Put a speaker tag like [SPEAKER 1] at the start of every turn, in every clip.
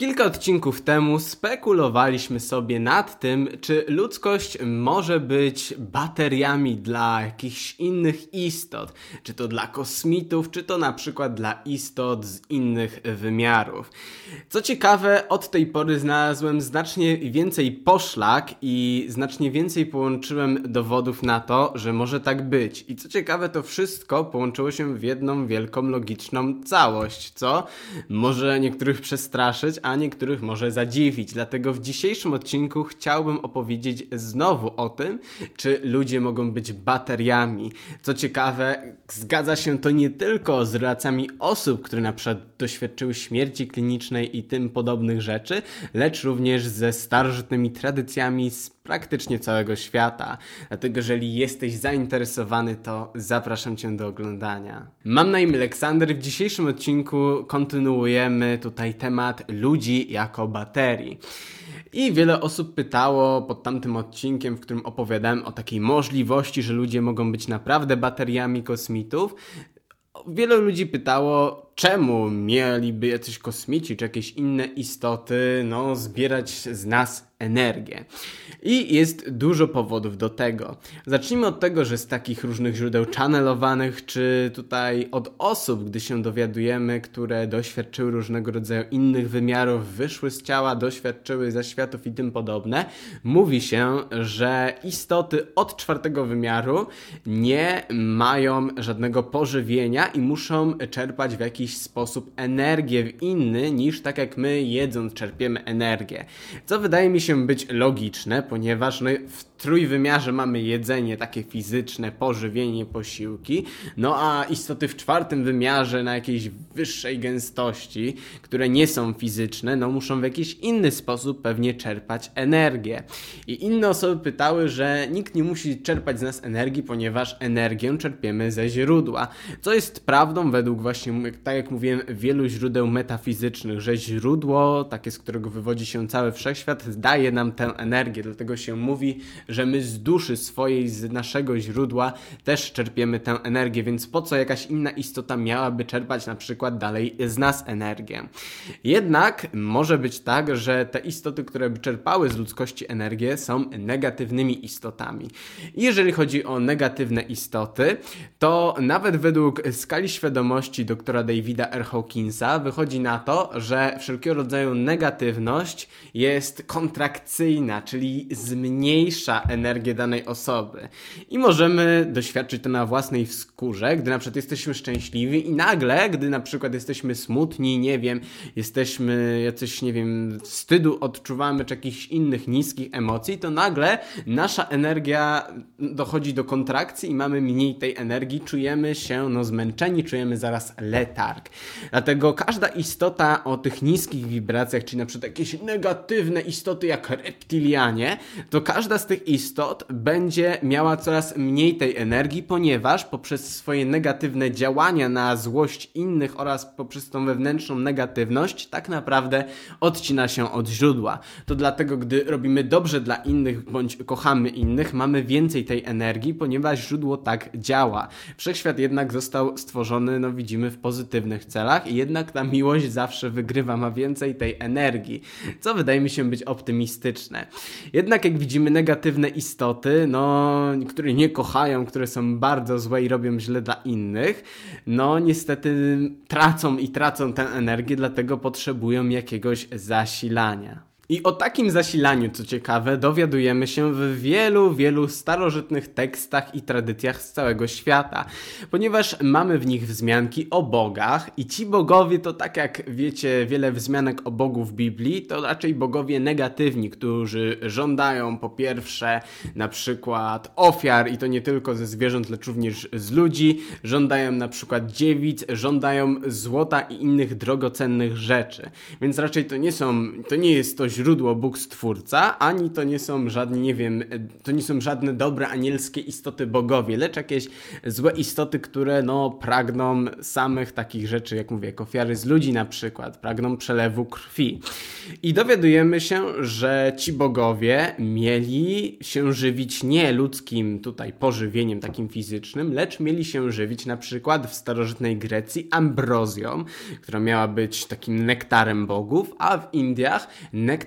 [SPEAKER 1] Kilka odcinków temu spekulowaliśmy sobie nad tym, czy ludzkość może być bateriami dla jakichś innych istot. Czy to dla kosmitów, czy to na przykład dla istot z innych wymiarów. Co ciekawe, od tej pory znalazłem znacznie więcej poszlak i znacznie więcej połączyłem dowodów na to, że może tak być. I co ciekawe, to wszystko połączyło się w jedną wielką logiczną całość, co może niektórych przestraszyć, a niektórych może zadziwić. Dlatego w dzisiejszym odcinku chciałbym opowiedzieć znowu o tym, czy ludzie mogą być bateriami. Co ciekawe, zgadza się to nie tylko z relacjami osób, które na przykład doświadczyły śmierci klinicznej i tym podobnych rzeczy, lecz również ze starożytnymi tradycjami z praktycznie całego świata. Dlatego jeżeli jesteś zainteresowany, to zapraszam Cię do oglądania. Mam na imię Aleksander. W dzisiejszym odcinku kontynuujemy tutaj temat ludzi jako baterii. I wiele osób pytało pod tamtym odcinkiem, w którym opowiadałem o takiej możliwości, że ludzie mogą być naprawdę bateriami kosmitów. Wielu ludzi pytało, czemu mieliby jacyś kosmici czy jakieś inne istoty no, zbierać z nas energię. I jest dużo powodów do tego. Zacznijmy od tego, że z takich różnych źródeł channelowanych, czy tutaj od osób, gdy się dowiadujemy, które doświadczyły różnego rodzaju innych wymiarów, wyszły z ciała, doświadczyły zaświatów i tym podobne, mówi się, że istoty od czwartego wymiaru nie mają żadnego pożywienia i muszą czerpać w jakiś sposób energię w inny niż tak jak my jedząc czerpiemy energię. Co wydaje mi się być logiczne, ponieważ no, w trójwymiarze mamy jedzenie takie fizyczne, pożywienie, posiłki, no a istoty w czwartym wymiarze na jakiejś wyższej gęstości, które nie są fizyczne, no muszą w jakiś inny sposób pewnie czerpać energię. I inne osoby pytały, że nikt nie musi czerpać z nas energii, ponieważ energię czerpiemy ze źródła, co jest prawdą według właśnie, tak jak mówiłem, wielu źródeł metafizycznych, że źródło, takie z którego wywodzi się cały wszechświat, daje nam tę energię, dlatego się mówi, że my z duszy swojej, z naszego źródła też czerpiemy tę energię, więc po co jakaś inna istota miałaby czerpać na przykład dalej z nas energię? Jednak może być tak, że te istoty, które by czerpały z ludzkości energię, są negatywnymi istotami. Jeżeli chodzi o negatywne istoty, to nawet według skali świadomości doktora Davida R. Hawkinsa wychodzi na to, że wszelkiego rodzaju negatywność jest kontrakcyjna, czyli zmniejsza energię danej osoby. I możemy doświadczyć to na własnej skórze, gdy na przykład jesteśmy szczęśliwi i nagle, gdy na przykład jesteśmy smutni, nie wiem, jesteśmy jacyś, nie wiem, wstydu odczuwamy, czy jakichś innych niskich emocji, to nagle nasza energia dochodzi do kontrakcji i mamy mniej tej energii, czujemy się no zmęczeni, czujemy zaraz letarg. Dlatego każda istota o tych niskich wibracjach, czyli na przykład jakieś negatywne istoty jak reptilianie, to każda z tych istot będzie miała coraz mniej tej energii, ponieważ poprzez swoje negatywne działania na złość innych oraz poprzez tą wewnętrzną negatywność tak naprawdę odcina się od źródła. To dlatego, gdy robimy dobrze dla innych bądź kochamy innych, mamy więcej tej energii, ponieważ źródło tak działa. Wszechświat jednak został stworzony, no widzimy, w pozytywnych celach i jednak ta miłość zawsze wygrywa, ma więcej tej energii, co wydaje mi się być optymistyczne. Jednak jak widzimy negatywne istoty, no, które nie kochają, które są bardzo złe i robią źle dla innych, no niestety tracą i tracą tę energię, dlatego potrzebują jakiegoś zasilania. I o takim zasilaniu, co ciekawe, dowiadujemy się w wielu, wielu starożytnych tekstach i tradycjach z całego świata, ponieważ mamy w nich wzmianki o bogach i ci bogowie to tak jak wiecie, wiele wzmianek o Bogu w Biblii, to raczej bogowie negatywni, którzy żądają po pierwsze na przykład ofiar i to nie tylko ze zwierząt, lecz również z ludzi, żądają na przykład dziewic, żądają złota i innych drogocennych rzeczy. Więc raczej to nie są, to nie jest to źródło Bóg Stwórca, ani to nie są żadne, nie wiem, to nie są żadne dobre anielskie istoty bogowie, lecz jakieś złe istoty, które no pragną samych takich rzeczy, jak mówię, jak ofiary z ludzi na przykład, pragną przelewu krwi. I dowiadujemy się, że ci bogowie mieli się żywić nie ludzkim tutaj pożywieniem takim fizycznym, lecz mieli się żywić na przykład w starożytnej Grecji ambrozją, która miała być takim nektarem bogów, a w Indiach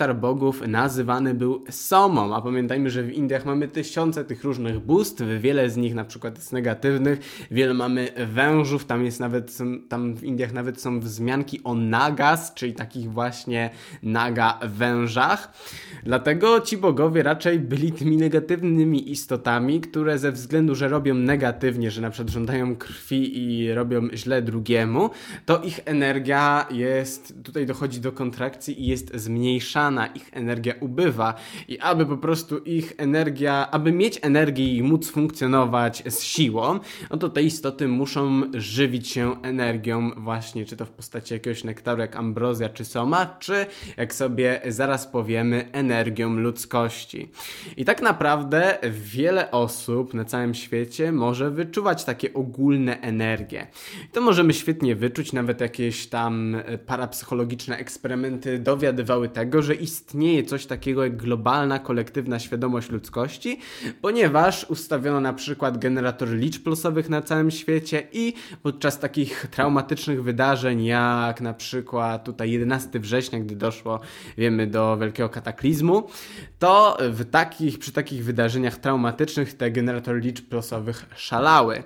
[SPEAKER 1] nektar bogów nazywany był somą. A pamiętajmy, że w Indiach mamy tysiące tych różnych bóstw, wiele z nich na przykład jest negatywnych, wiele mamy wężów, tam jest nawet, tam w Indiach nawet są wzmianki o nagas, czyli takich właśnie naga wężach. Dlatego ci bogowie raczej byli tymi negatywnymi istotami, które ze względu, że robią negatywnie, że na przykład żądają krwi i robią źle drugiemu, to ich energia jest, tutaj dochodzi do kontrakcji i jest zmniejszana, ich energia ubywa i aby po prostu ich energia, aby mieć energię i móc funkcjonować z siłą, no to te istoty muszą żywić się energią właśnie, czy to w postaci jakiegoś nektaru jak ambrozja czy soma, czy jak sobie zaraz powiemy, energią ludzkości. I tak naprawdę wiele osób na całym świecie może wyczuwać takie ogólne energie. To możemy świetnie wyczuć, nawet jakieś tam parapsychologiczne eksperymenty dowiadywały tego, że istnieje coś takiego jak globalna, kolektywna świadomość ludzkości, ponieważ ustawiono na przykład generator liczb losowych na całym świecie i podczas takich traumatycznych wydarzeń, jak na przykład tutaj 11 września, gdy doszło, wiemy, do wielkiego kataklizmu, to w takich, przy takich wydarzeniach traumatycznych te generatory liczb losowych szalały.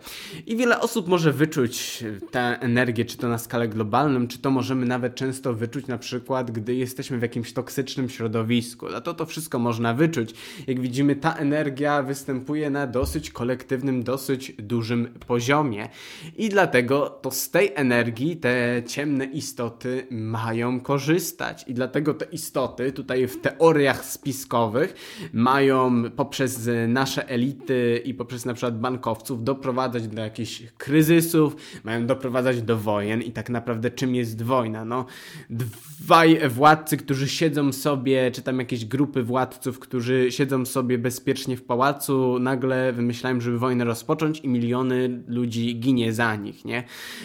[SPEAKER 1] I wiele osób może wyczuć tę energię, czy to na skalę globalną, czy to możemy nawet często wyczuć na przykład, gdy jesteśmy w jakimś toksycznym środowisku. To to wszystko można wyczuć. Jak widzimy, ta energia występuje na dosyć kolektywnym, dosyć dużym poziomie. I dlatego to z tej energii te ciemne istoty mają korzystać. I dlatego te istoty tutaj w teoriach spiskowych mają poprzez nasze elity i poprzez na przykład bankowców doprowadzać do jakichś kryzysów, mają doprowadzać do wojen i tak naprawdę czym jest wojna? No, dwaj władcy, którzy siedzą sobie, czy tam jakieś grupy władców, którzy siedzą sobie bezpiecznie w pałacu, nagle wymyślają, żeby wojnę rozpocząć i miliony ludzi ginie za nich, nie?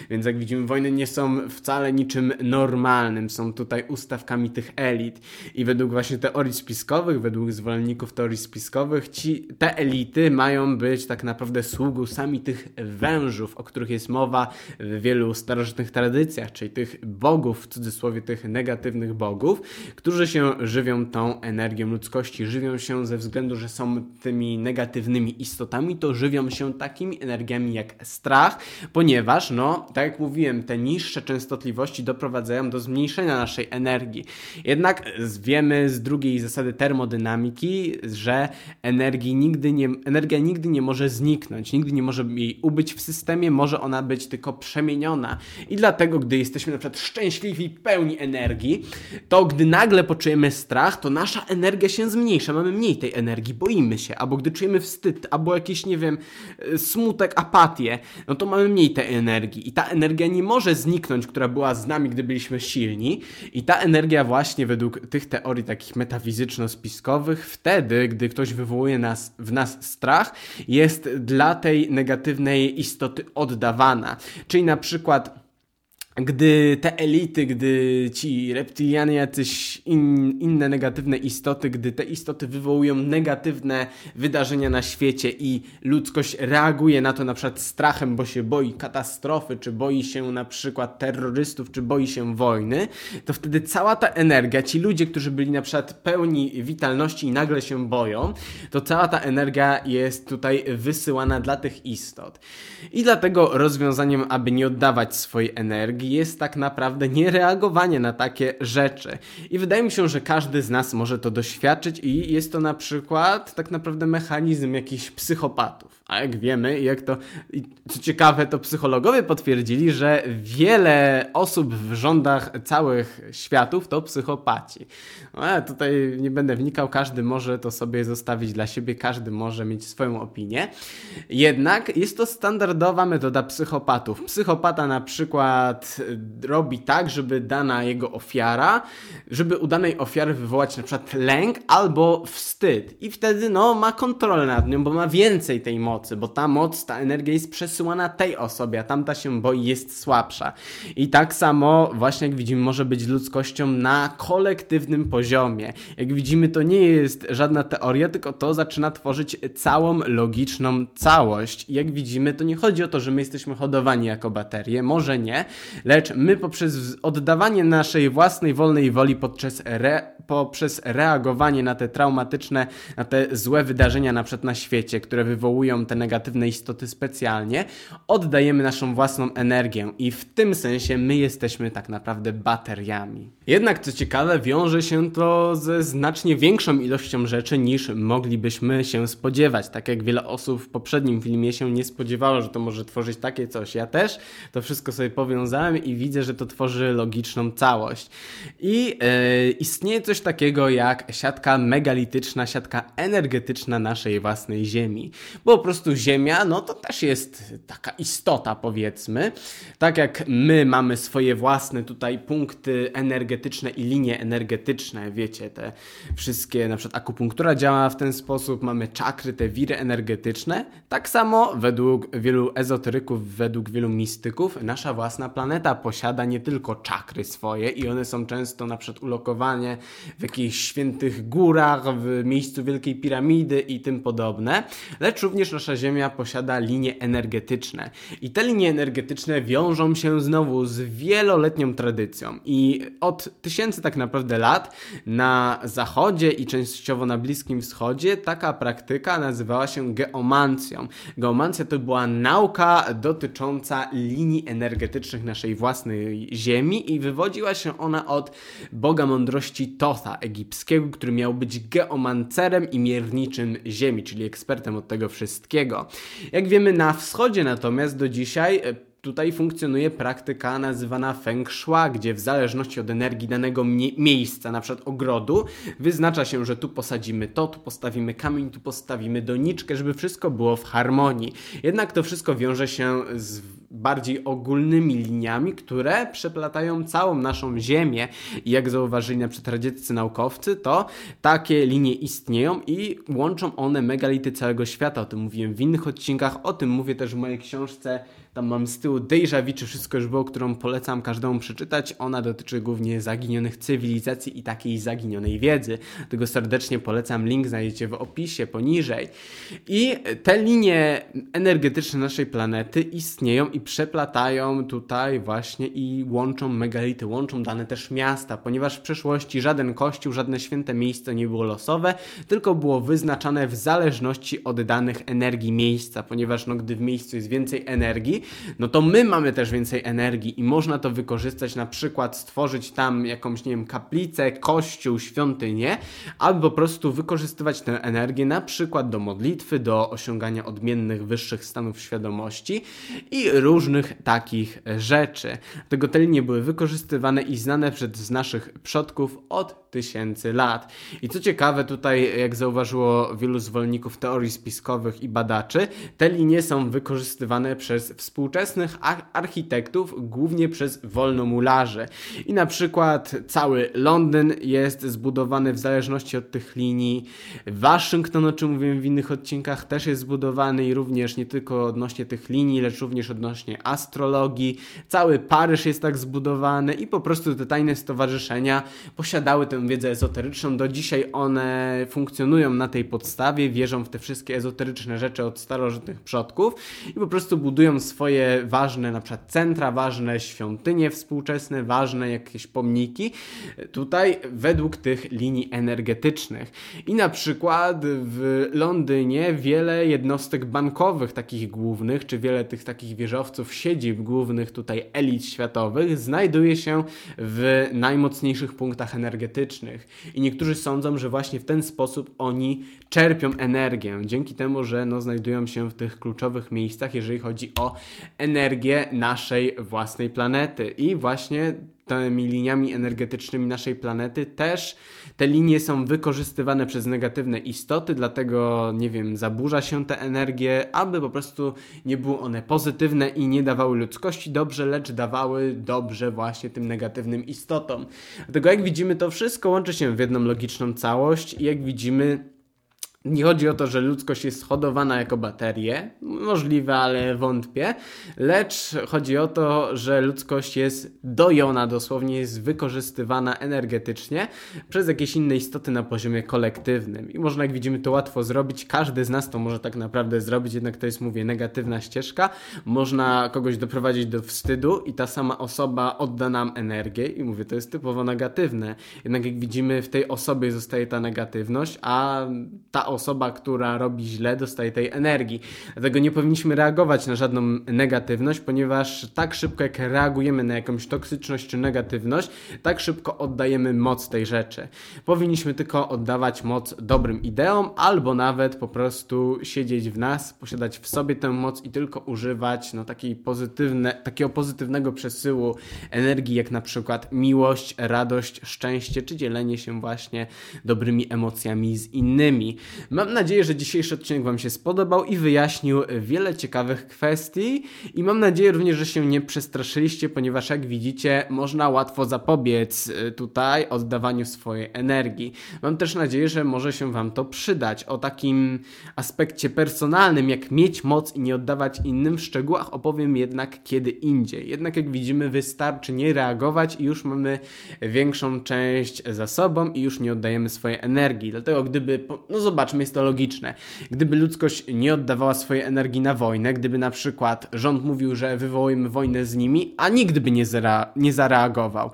[SPEAKER 1] Więc jak widzimy, wojny nie są wcale niczym normalnym, są tutaj ustawkami tych elit i według właśnie teorii spiskowych, według zwolenników teorii spiskowych, ci, te elity mają być tak naprawdę sługusami tych wężów, o których jest mowa w wielu starożytnych tradycjach, czyli tych bogów, w cudzysłowie tych negatywnych bogów, którzy się żywią tą energią ludzkości, żywią się ze względu, że są tymi negatywnymi istotami, to żywią się takimi energiami jak strach, ponieważ, no, tak jak mówiłem, te niższe częstotliwości doprowadzają do zmniejszenia naszej energii. Jednak wiemy z drugiej zasady termodynamiki, że energii nigdy nie, energia nigdy nie może zniknąć, nigdy nie może jej ubyć w systemie, może ona być tylko przemieniona. I dlatego, gdy jesteśmy na przykład szczęśliwi, pełni energii, to gdy nagle poczujemy strach, to nasza energia się zmniejsza, mamy mniej tej energii, boimy się, albo gdy czujemy wstyd, albo jakiś, nie wiem, smutek, apatię, no to mamy mniej tej energii. I ta energia nie może zniknąć, która była z nami, gdy byliśmy silni. I ta energia właśnie według tych teorii takich metafizyczno-spiskowych, wtedy, gdy ktoś wywołuje nas, w nas strach, jest dla tej negatywnej istoty oddawana. Czyli na przykład gdy te elity, gdy ci reptilianie, jacyś in, inne negatywne istoty, gdy te istoty wywołują negatywne wydarzenia na świecie i ludzkość reaguje na to na przykład strachem, bo się boi katastrofy, czy boi się na przykład terrorystów, czy boi się wojny, to wtedy cała ta energia, ci ludzie, którzy byli na przykład pełni witalności i nagle się boją, to cała ta energia jest tutaj wysyłana dla tych istot. I dlatego rozwiązaniem, aby nie oddawać swojej energii, jest tak naprawdę niereagowanie na takie rzeczy. I wydaje mi się, że każdy z nas może to doświadczyć i jest to na przykład tak naprawdę mechanizm jakichś psychopatów. A jak wiemy, jak to, co ciekawe, to psychologowie potwierdzili, że wiele osób w rządach całych światów to psychopaci. No, tutaj nie będę wnikał, każdy może to sobie zostawić dla siebie, każdy może mieć swoją opinię. Jednak jest to standardowa metoda psychopatów. Psychopata na przykład robi tak, żeby dana jego ofiara, żeby u danej ofiary wywołać na przykład lęk albo wstyd. I wtedy no, ma kontrolę nad nią, bo ma więcej tej mocy mocy, bo ta moc, ta energia jest przesyłana tej osobie, a tamta się boi, jest słabsza. I tak samo właśnie jak widzimy może być ludzkością na kolektywnym poziomie. Jak widzimy to nie jest żadna teoria, tylko to zaczyna tworzyć całą logiczną całość. Jak widzimy to nie chodzi o to, że my jesteśmy hodowani jako baterie, może nie, lecz my poprzez oddawanie naszej własnej wolnej woli podczas, re, poprzez reagowanie na te traumatyczne, na te złe wydarzenia na przykład na świecie, które wywołują te negatywne istoty specjalnie, oddajemy naszą własną energię i w tym sensie my jesteśmy tak naprawdę bateriami. Jednak co ciekawe, wiąże się to ze znacznie większą ilością rzeczy niż moglibyśmy się spodziewać. Tak jak wiele osób w poprzednim filmie się nie spodziewało, że to może tworzyć takie coś. Ja też to wszystko sobie powiązałem i widzę, że to tworzy logiczną całość. I yy, istnieje coś takiego jak siatka megalityczna, siatka energetyczna naszej własnej Ziemi. Bo po prostu Ziemia, no to też jest taka istota, powiedzmy. Tak jak my mamy swoje własne tutaj punkty energetyczne i linie energetyczne, wiecie, te wszystkie, na przykład akupunktura działa w ten sposób, mamy czakry, te wiry energetyczne. Tak samo według wielu ezoteryków, według wielu mistyków, nasza własna planeta posiada nie tylko czakry swoje i one są często na przykład ulokowane w jakichś świętych górach, w miejscu Wielkiej Piramidy i tym podobne, lecz również nasza Ziemia posiada linie energetyczne. I te linie energetyczne wiążą się znowu z wieloletnią tradycją i od tysięcy tak naprawdę lat na zachodzie i częściowo na Bliskim Wschodzie taka praktyka nazywała się geomancją. Geomancja to była nauka dotycząca linii energetycznych naszej własnej Ziemi i wywodziła się ona od boga mądrości Totha egipskiego, który miał być geomancerem i mierniczym Ziemi, czyli ekspertem od tego wszystkiego. Jak wiemy na wschodzie natomiast do dzisiaj tutaj funkcjonuje praktyka nazywana feng shui, gdzie w zależności od energii danego mie miejsca, na przykład ogrodu, wyznacza się, że tu posadzimy to, tu postawimy kamień, tu postawimy doniczkę, żeby wszystko było w harmonii. Jednak to wszystko wiąże się z bardziej ogólnymi liniami, które przeplatają całą naszą Ziemię. I jak zauważyli na przykład radzieccy naukowcy, to takie linie istnieją i łączą one megality całego świata. O tym mówiłem w innych odcinkach, o tym mówię też w mojej książce tam mam z tyłu Deja czy wszystko już było, którą polecam każdemu przeczytać. Ona dotyczy głównie zaginionych cywilizacji i takiej zaginionej wiedzy. Tego serdecznie polecam. Link znajdziecie w opisie poniżej. I te linie energetyczne naszej planety istnieją i przeplatają tutaj właśnie i łączą megality, łączą dane też miasta, ponieważ w przeszłości żaden kościół, żadne święte miejsce nie było losowe, tylko było wyznaczane w zależności od danych energii miejsca, ponieważ no, gdy w miejscu jest więcej energii, no to my mamy też więcej energii i można to wykorzystać, na przykład stworzyć tam jakąś, nie wiem, kaplicę, kościół, świątynię, albo po prostu wykorzystywać tę energię na przykład do modlitwy, do osiągania odmiennych, wyższych stanów świadomości i różnych takich rzeczy. Tego te linie były wykorzystywane i znane przez naszych przodków od tysięcy lat. I co ciekawe, tutaj, jak zauważyło wielu zwolenników teorii spiskowych i badaczy, te linie są wykorzystywane przez współczesnych architektów, głównie przez wolnomularzy. I na przykład cały Londyn jest zbudowany w zależności od tych linii. Waszyngton, o czym mówiłem w innych odcinkach, też jest zbudowany i również nie tylko odnośnie tych linii, lecz również odnośnie astrologii. Cały Paryż jest tak zbudowany i po prostu te tajne stowarzyszenia posiadały tę wiedzę ezoteryczną. Do dzisiaj one funkcjonują na tej podstawie, wierzą w te wszystkie ezoteryczne rzeczy od starożytnych przodków i po prostu budują swoje swoje ważne na przykład centra, ważne świątynie współczesne, ważne jakieś pomniki tutaj według tych linii energetycznych. I na przykład w Londynie wiele jednostek bankowych takich głównych, czy wiele tych takich wieżowców siedzib głównych tutaj elit światowych znajduje się w najmocniejszych punktach energetycznych. I niektórzy sądzą, że właśnie w ten sposób oni czerpią energię, dzięki temu, że no, znajdują się w tych kluczowych miejscach, jeżeli chodzi o energię naszej własnej planety. I właśnie tymi liniami energetycznymi naszej planety też te linie są wykorzystywane przez negatywne istoty, dlatego, nie wiem, zaburza się tę energię, aby po prostu nie były one pozytywne i nie dawały ludzkości dobrze, lecz dawały dobrze właśnie tym negatywnym istotom. Dlatego jak widzimy, to wszystko łączy się w jedną logiczną całość i jak widzimy, Nie chodzi o to, że ludzkość jest hodowana jako baterie, możliwe, ale wątpię, lecz chodzi o to, że ludzkość jest dojona, dosłownie jest wykorzystywana energetycznie przez jakieś inne istoty na poziomie kolektywnym. I można, jak widzimy, to łatwo zrobić. Każdy z nas to może tak naprawdę zrobić, jednak to jest, mówię, negatywna ścieżka. Można kogoś doprowadzić do wstydu i ta sama osoba odda nam energię i mówię, to jest typowo negatywne. Jednak jak widzimy, w tej osobie zostaje ta negatywność, a ta osoba, która robi źle, dostaje tej energii. Dlatego nie powinniśmy reagować na żadną negatywność, ponieważ tak szybko jak reagujemy na jakąś toksyczność czy negatywność, tak szybko oddajemy moc tej rzeczy. Powinniśmy tylko oddawać moc dobrym ideom, albo nawet po prostu siedzieć w nas, posiadać w sobie tę moc i tylko używać no, takiej pozytywne, takiego pozytywnego przesyłu energii, jak na przykład miłość, radość, szczęście, czy dzielenie się właśnie dobrymi emocjami z innymi. Mam nadzieję, że dzisiejszy odcinek Wam się spodobał i wyjaśnił wiele ciekawych kwestii i mam nadzieję również, że się nie przestraszyliście, ponieważ jak widzicie, można łatwo zapobiec y, tutaj oddawaniu swojej energii. Mam też nadzieję, że może się Wam to przydać. O takim aspekcie personalnym, jak mieć moc i nie oddawać innym w szczegółach opowiem jednak kiedy indziej. Jednak jak widzimy, wystarczy nie reagować i już mamy większą część za sobą i już nie oddajemy swojej energii. Dlatego gdyby, no zobaczmy, jest to logiczne. Gdyby ludzkość nie oddawała swojej energii na wojnę, gdyby na przykład rząd mówił, że wywołujemy wojnę z nimi, a nikt by nie, zara nie zareagował.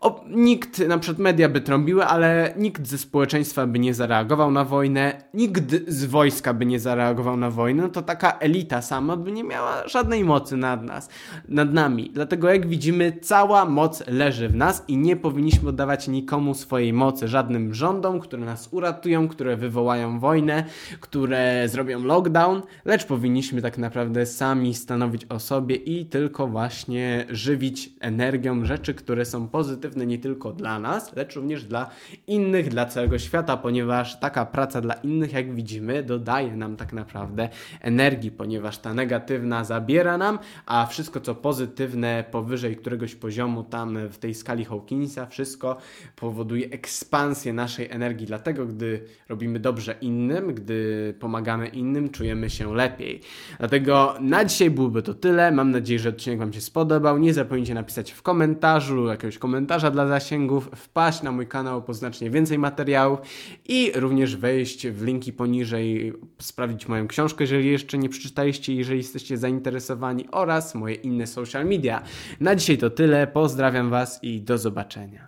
[SPEAKER 1] O, nikt, na przykład media by trąbiły, ale nikt ze społeczeństwa by nie zareagował na wojnę, nikt z wojska by nie zareagował na wojnę, no to taka elita sama by nie miała żadnej mocy nad nas, nad nami. Dlatego jak widzimy, cała moc leży w nas i nie powinniśmy oddawać nikomu swojej mocy, żadnym rządom, które nas uratują, które wywołają wojnę, które zrobią lockdown, lecz powinniśmy tak naprawdę sami stanowić o sobie i tylko właśnie żywić energią rzeczy, które są pozytywne nie tylko dla nas, lecz również dla innych, dla całego świata, ponieważ taka praca dla innych, jak widzimy, dodaje nam tak naprawdę energii, ponieważ ta negatywna zabiera nam, a wszystko co pozytywne powyżej któregoś poziomu tam w tej skali Hawkinsa, wszystko powoduje ekspansję naszej energii. Dlatego, gdy robimy dobrze innym, gdy pomagamy innym, czujemy się lepiej. Dlatego na dzisiaj byłoby to tyle. Mam nadzieję, że odcinek Wam się spodobał. Nie zapomnijcie napisać w komentarzu jakiegoś komentarza dla zasięgów, wpaść na mój kanał po znacznie więcej materiałów i również wejść w linki poniżej, sprawdzić moją książkę, jeżeli jeszcze nie przeczytaliście, jeżeli jesteście zainteresowani oraz moje inne social media. Na dzisiaj to tyle. Pozdrawiam Was i do zobaczenia.